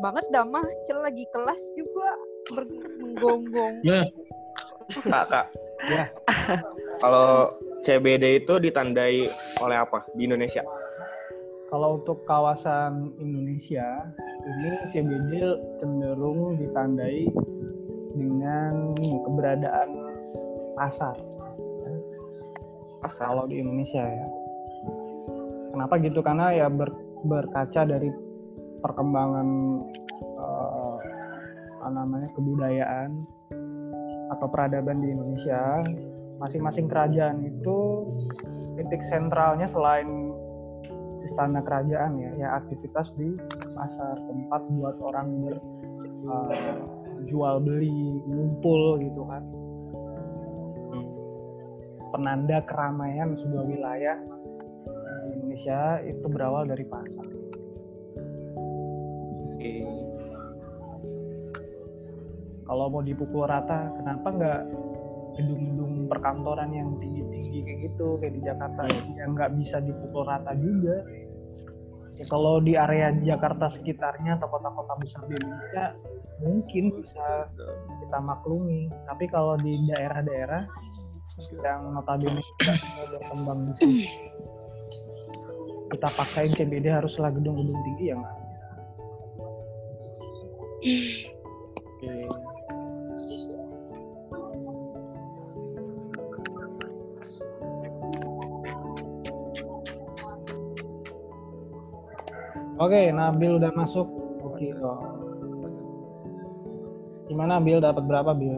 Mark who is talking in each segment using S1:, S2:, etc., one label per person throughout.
S1: banget dah mah. Cel lagi kelas juga menggonggong.
S2: Nah,
S3: Kak, Kak.
S4: Ya.
S3: Kalau CBD itu ditandai oleh apa di Indonesia?
S4: Kalau untuk kawasan Indonesia, ini CBD cenderung ditandai dengan keberadaan pasar.
S3: Pasar.
S4: Kalau di Indonesia ya. Kenapa gitu? Karena ya ber- berkaca dari perkembangan apa namanya kebudayaan atau peradaban di Indonesia, masing-masing kerajaan itu titik sentralnya selain istana kerajaan ya, ya aktivitas di pasar tempat buat orang ber eh, jual beli ngumpul gitu kan penanda keramaian sebuah wilayah Indonesia itu berawal dari pasar. Kalau mau dipukul rata, kenapa nggak gedung-gedung perkantoran yang tinggi-tinggi kayak gitu kayak di Jakarta yang nggak bisa dipukul rata juga? Ya, kalau di area Jakarta sekitarnya atau kota-kota besar di Indonesia mungkin bisa kita maklumi. Tapi kalau di daerah-daerah yang notabene tidak mau berkembang kita paksain CBD haruslah gedung-gedung tinggi ya nggak Oke. Oke, Nabil udah masuk. Oke. oh. Gimana Bil dapat berapa Bil?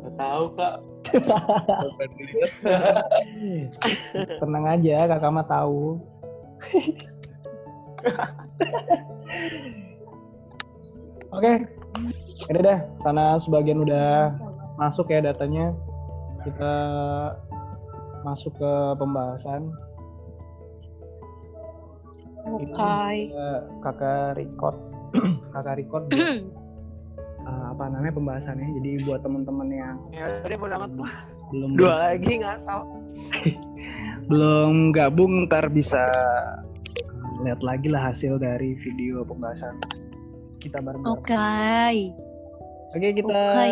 S2: nggak tahu kak.
S4: Tenang aja, kakak mah tahu. Oke, udah deh. Karena sebagian udah masuk ya datanya, kita masuk ke pembahasan. Ini
S1: Oke.
S4: juga kakak record, kakak record buat, uh, apa namanya pembahasannya. Jadi buat teman-teman yang
S3: Ya udah bodo amat lah.
S4: belum
S3: Dua lagi ngasal.
S4: belum gabung ntar bisa lihat lagi lah hasil dari video pembahasan kita bareng
S1: Oke.
S4: Oke kita
S1: Oke.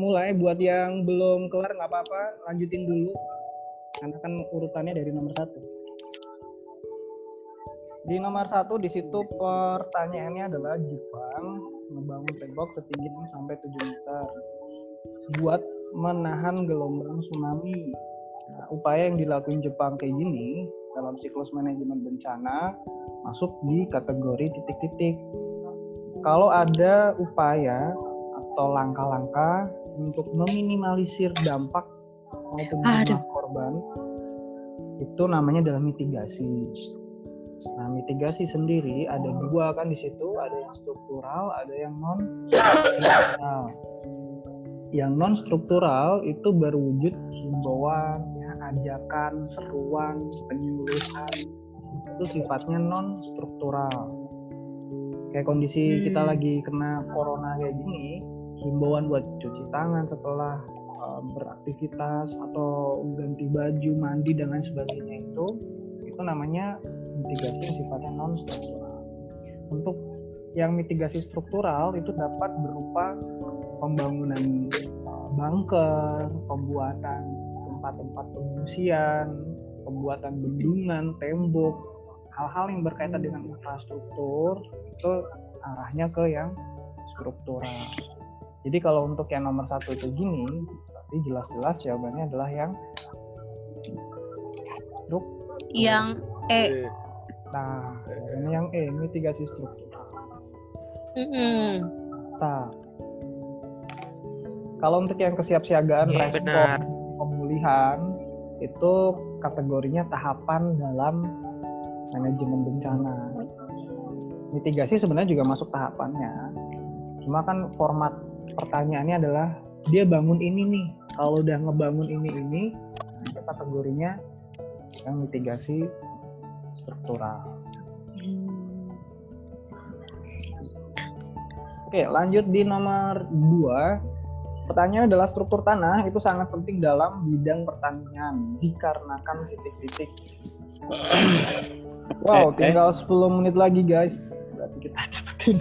S4: mulai buat yang belum kelar nggak apa-apa lanjutin dulu karena kan urutannya dari nomor satu. Di nomor satu di situ pertanyaannya adalah Jepang membangun tembok setinggi 6 sampai 7 meter buat menahan gelombang tsunami. Nah, upaya yang dilakukan Jepang kayak gini dalam siklus manajemen bencana masuk di kategori titik-titik. Kalau ada upaya atau langkah-langkah untuk meminimalisir dampak maupun
S1: Aduh.
S4: jumlah korban, itu namanya adalah mitigasi. Nah, mitigasi sendiri ada dua kan di situ, ada yang struktural, ada yang non struktural. Yang non struktural itu berwujud himbauan, ya, ajakan, seruan, penyuluhan. Itu sifatnya non struktural. Kayak kondisi kita lagi kena corona kayak gini, himbauan buat cuci tangan setelah uh, beraktivitas atau ganti baju, mandi dan lain sebagainya itu itu namanya mitigasi yang sifatnya non struktural. Untuk yang mitigasi struktural itu dapat berupa pembangunan uh, bunker, pembuatan tempat-tempat pengungsian, pembuatan bendungan, tembok, hal-hal yang berkaitan dengan infrastruktur itu arahnya ke yang struktural. Jadi kalau untuk yang nomor satu itu gini, berarti jelas-jelas jawabannya adalah yang struk.
S1: Yang E.
S4: Nah, ini yang E, mitigasi struktural.
S1: Mm-mm.
S4: Nah, kalau untuk yang kesiapsiagaan
S3: Iya,
S4: respon
S3: benar.
S4: pemulihan itu kategorinya tahapan dalam manajemen bencana. Mitigasi sebenarnya juga masuk tahapannya. Cuma kan format pertanyaannya adalah dia bangun ini nih. Kalau udah ngebangun ini ini, itu kategorinya yang mitigasi struktural. Oke, lanjut di nomor 2. Pertanyaan adalah struktur tanah itu sangat penting dalam bidang pertanian dikarenakan titik-titik. Wow,
S2: Eh, eh.
S4: tinggal 10 menit lagi guys. Berarti kita cepet.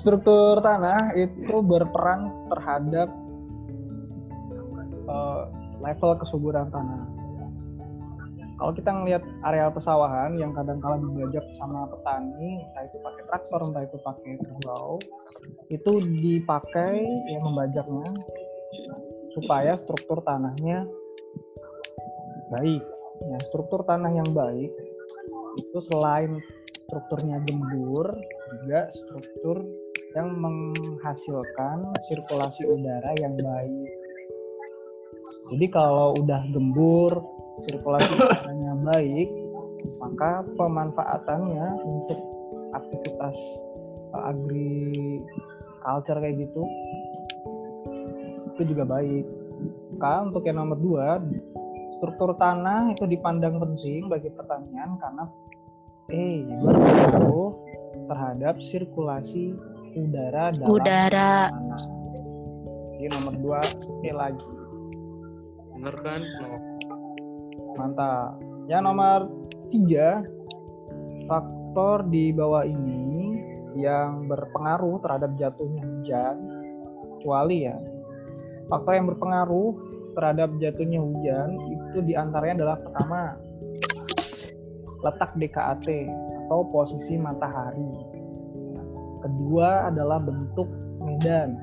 S4: Struktur tanah itu berperan terhadap eh, level kesuburan tanah. Kalau kita ngelihat areal pesawahan yang kadang-kala dibajak sama petani, entah itu pakai traktor, entah itu pakai kerbau, itu dipakai ya membajaknya supaya struktur tanahnya baik. Nah, struktur tanah yang baik itu selain strukturnya gembur, juga struktur yang menghasilkan sirkulasi udara yang baik. Jadi kalau udah gembur, sirkulasi udaranya baik, maka pemanfaatannya untuk aktivitas uh, agriculture kayak gitu itu juga baik. Maka untuk yang nomor dua, struktur tanah itu dipandang penting bagi pertanian karena eh berpengaruh terhadap sirkulasi udara dalam
S5: Udara.
S4: tanah. Jadi nomor dua, eh lagi.
S2: Bener kan? No.
S4: Mantap. Yang nomor tiga, faktor di bawah ini yang berpengaruh terhadap jatuhnya hujan, kecuali ya, faktor yang berpengaruh terhadap jatuhnya hujan itu di antaranya adalah pertama, letak DKAT atau posisi matahari. Kedua adalah bentuk medan.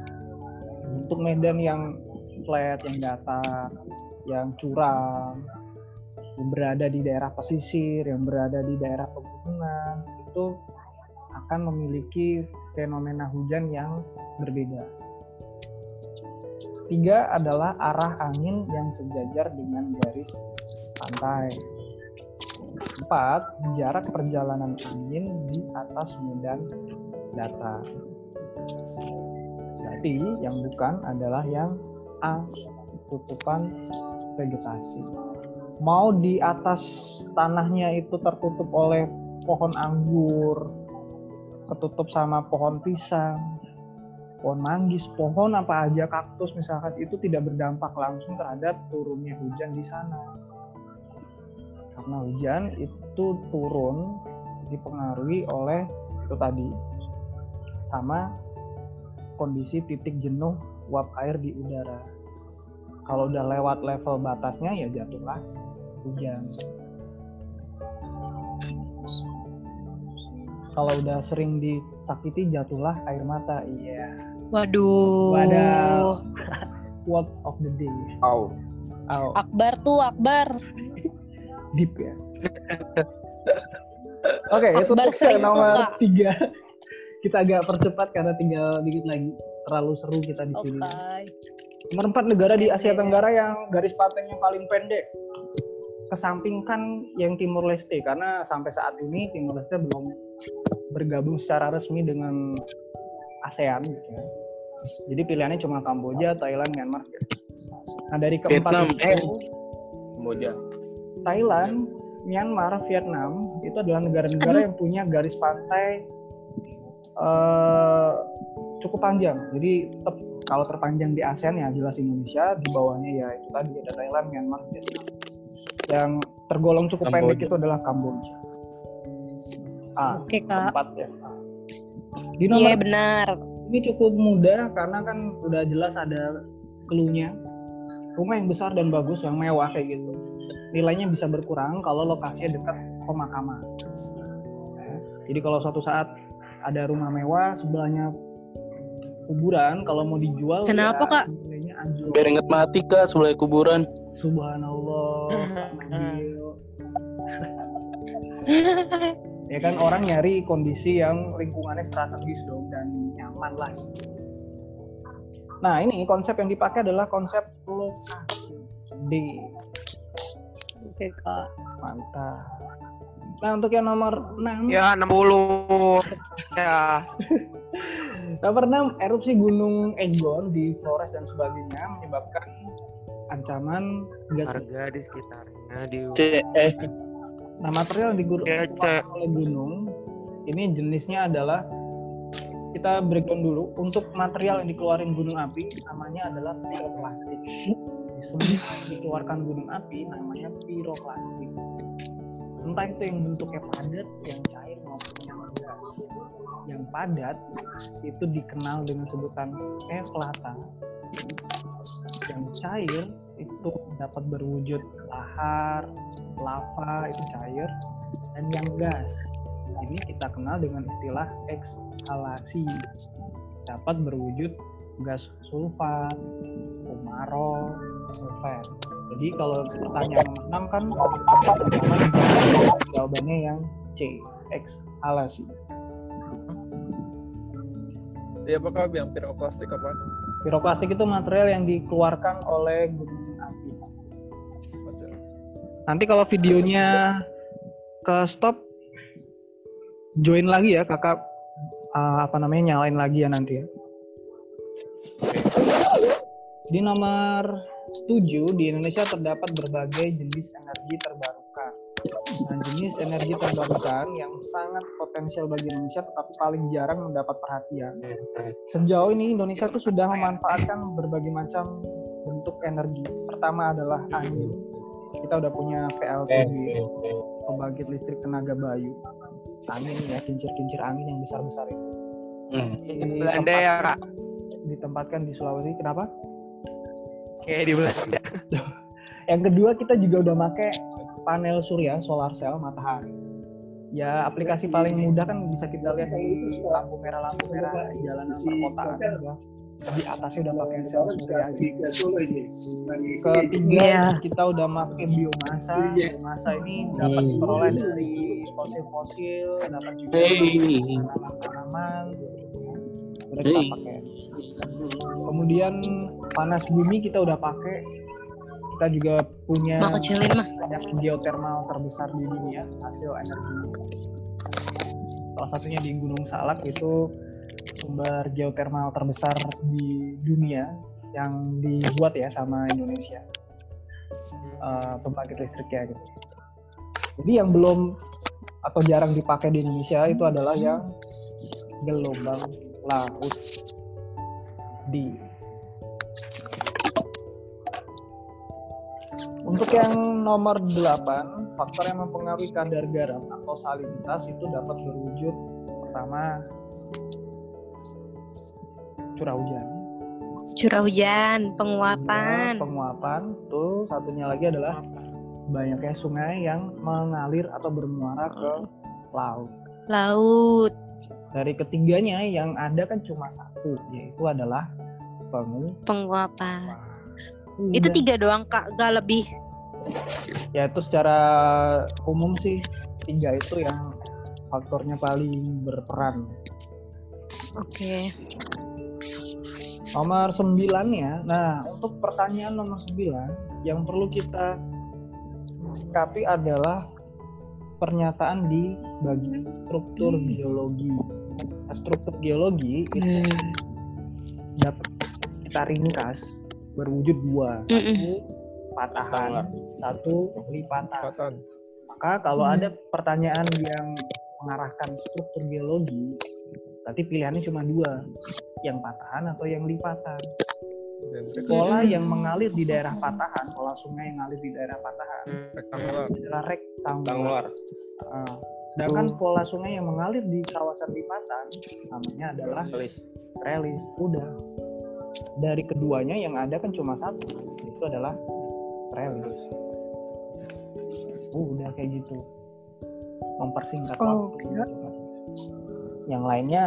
S4: Bentuk medan yang flat, yang datar, yang curam, yang berada di daerah pesisir, yang berada di daerah pegunungan, itu akan memiliki fenomena hujan yang berbeda. Tiga adalah arah angin yang sejajar dengan garis pantai. Empat, jarak perjalanan angin di atas medan datar. Jadi yang bukan adalah yang A, tutupan vegetasi. Mau di atas tanahnya itu tertutup oleh pohon anggur, ketutup sama pohon pisang, pohon manggis, pohon apa aja kaktus misalkan itu tidak berdampak langsung terhadap turunnya hujan di sana. Karena hujan itu turun dipengaruhi oleh itu tadi sama kondisi titik jenuh uap air di udara. Kalau udah lewat level batasnya ya jatuhlah hujan. Kalau udah sering disakiti jatuhlah air mata. Iya.
S5: Waduh.
S4: Wadaw. Quote of the day.
S3: Au.
S4: Oh,
S5: Akbar tuh, Akbar.
S4: deep ya. Oke, itu
S5: Akbar
S4: untuk
S5: sering
S4: yang nomor
S5: suka.
S4: tiga. Kita agak percepat karena tinggal dikit lagi. Terlalu seru kita di
S5: Oke.
S4: sini. Nomor empat negara di Asia Tenggara yang garis pantainya paling pendek. Kesampingkan yang Timur Leste karena sampai saat ini Timur Leste belum bergabung secara resmi dengan ASEAN gitu ya. Jadi pilihannya cuma Kamboja, Thailand, Myanmar. Nah dari keempat
S2: Vietnam,
S4: itu,
S2: eh.
S3: Kamboja.
S4: Thailand, Myanmar, Vietnam itu adalah negara-negara yang punya garis pantai eh, cukup panjang. Jadi tep- kalau terpanjang di ASEAN ya jelas Indonesia, di bawahnya ya itu tadi ada Thailand, Myanmar, Vietnam. Yang tergolong cukup
S2: Kamboja.
S4: pendek itu adalah Kamboja. Ah,
S5: Oke, Kak.
S4: ya. Di
S5: Iya,
S4: nomor
S5: benar.
S4: ini cukup mudah karena kan udah jelas ada clue-nya. Rumah yang besar dan bagus, yang mewah kayak gitu. Nilainya bisa berkurang kalau lokasinya dekat pemakaman. Ya. Jadi kalau suatu saat ada rumah mewah, sebelahnya kuburan, kalau mau dijual
S5: Kenapa,
S4: ya
S5: Kak?
S2: Biar inget mati kak sebelah kuburan.
S4: Subhanallah. ya kan orang nyari kondisi yang lingkungannya strategis dong dan nyaman lah. Nah ini konsep yang dipakai adalah konsep lokasi D.
S5: Oke, Kak.
S4: Mantap. Nah untuk yang nomor 6
S3: Ya 60. Ya.
S4: Nomor 6, erupsi Gunung Egon di Flores dan sebagainya menyebabkan ancaman gas.
S3: Harga di sekitarnya di
S2: C eh
S4: Nah, material yang
S3: Ya, Cek.
S4: oleh gunung ini jenisnya adalah kita breakdown dulu. Untuk material yang dikeluarin gunung api namanya adalah piroklastik. Semua yang dikeluarkan gunung api namanya piroklastik. entah itu yang bentuknya padat, yang cair maupun yang gas. Yang padat itu dikenal dengan sebutan eflata. Yang cair itu dapat berwujud lahar, lava itu cair, dan yang gas ini kita kenal dengan istilah ekshalasi dapat berwujud gas sulfat, umaro, sulfat. Jadi kalau pertanyaan nomor 6 kan jawabannya yang C, ekshalasi.
S6: Iya apakah yang piroklastik apa?
S4: Piroklastik itu material yang dikeluarkan oleh gunung. Nanti kalau videonya ke stop, join lagi ya kakak uh, apa namanya nyalain lagi ya nanti ya. Di nomor 7 di Indonesia terdapat berbagai jenis energi terbarukan. Nah, jenis energi terbarukan yang sangat potensial bagi Indonesia tetapi paling jarang mendapat perhatian. Sejauh ini Indonesia tuh sudah memanfaatkan berbagai macam bentuk energi. Pertama adalah angin. Kita udah punya PLTB, pembangkit listrik tenaga bayu. Angin ya, kincir-kincir angin yang besar-besar itu.
S2: Hmm.
S3: Belanda ya kak.
S4: Ditempatkan di Sulawesi. Kenapa?
S3: Kayak di Belanda.
S4: Yang kedua kita juga udah pakai panel surya, solar cell, matahari. Ya aplikasi paling mudah kan bisa kita lihat di lampu merah lampu merah di jalanan perkotaan. Di atasnya udah pakai sel surya. Ketiga
S5: Iya.
S4: kita udah pakai biomasa. Biomasa ini dapat
S2: Hmm.
S4: diperoleh dari fosil-fosil, dapat juga
S2: Hey.
S4: dari tanaman-tanaman. Udah kita
S2: Hey.
S4: pakai. Kemudian panas bumi kita udah pakai. Kita juga punya banyak geothermal terbesar di dunia hasil energi. Salah satunya di Gunung Salak itu sumber geothermal terbesar di dunia yang dibuat ya sama Indonesia Eh, pembangkit listrik ya gitu. Jadi yang belum atau jarang dipakai di Indonesia itu adalah yang gelombang laut di Untuk yang nomor 8, faktor yang mempengaruhi kadar garam atau salinitas itu dapat berwujud pertama curah hujan,
S5: Curah hujan, penguapan.
S4: penguapan, tuh satunya lagi adalah banyaknya sungai yang mengalir atau bermuara ke laut.
S5: Laut.
S4: Dari ketiganya yang ada kan cuma satu, yaitu adalah penguapan.
S5: Penguapan. Itu tiga doang kak, gak lebih.
S4: ya itu secara umum sih tiga itu yang faktornya paling berperan.
S5: Oke.
S4: Nomor 9 ya. Nah, untuk pertanyaan nomor 9 yang perlu kita sikapi adalah pernyataan di bagian struktur geologi. Nah, struktur geologi itu dapat kita ringkas berwujud dua,
S5: Mm-mm.
S4: patahan, satu lipatan.
S6: Kekuatan.
S4: Maka kalau
S5: Hmm.
S4: ada pertanyaan yang mengarahkan struktur geologi, berarti pilihannya cuma dua, yang patahan atau yang lipatan.
S6: Dan
S4: Pola yang mengalir di daerah patahan, pola sungai yang mengalir di daerah patahan
S6: rektangular.
S4: adalah rektangular. Ah, sedangkan pola sungai yang mengalir di kawasan lipatan namanya adalah relis. Udah. Dari keduanya yang ada kan cuma satu, itu adalah relis. Uh, udah kayak gitu. Mempersingkat
S5: Oh,
S4: waktu. gitu kan. Yang lainnya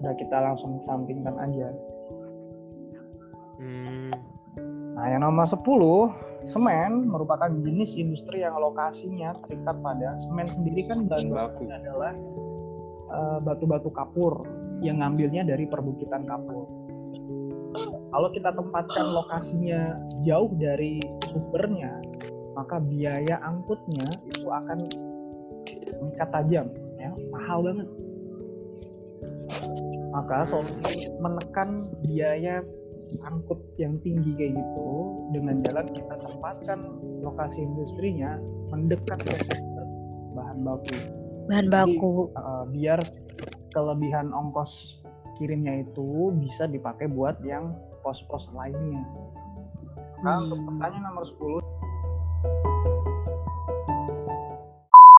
S4: udah kita langsung sampingkan aja.
S3: Hmm.
S4: Nah, yang nomor 10, semen merupakan jenis industri yang lokasinya terikat pada semen sendiri kan bahan
S3: Baku.
S4: bakunya adalah eh, batu-batu kapur yang ngambilnya dari perbukitan kapur. Kalau kita tempatkan lokasinya jauh dari sumbernya, maka biaya angkutnya itu akan meningkat tajam, ya, mahal banget. Maka solusi menekan biaya angkut yang tinggi kayak gitu dengan jalan kita tempatkan lokasi industrinya mendekat ke bahan baku
S5: Bahan baku.
S4: Uh, biar kelebihan ongkos kirimnya itu bisa dipakai buat yang pos-pos lainnya. Nah, untuk
S5: Hmm.
S4: pertanyaan nomor 10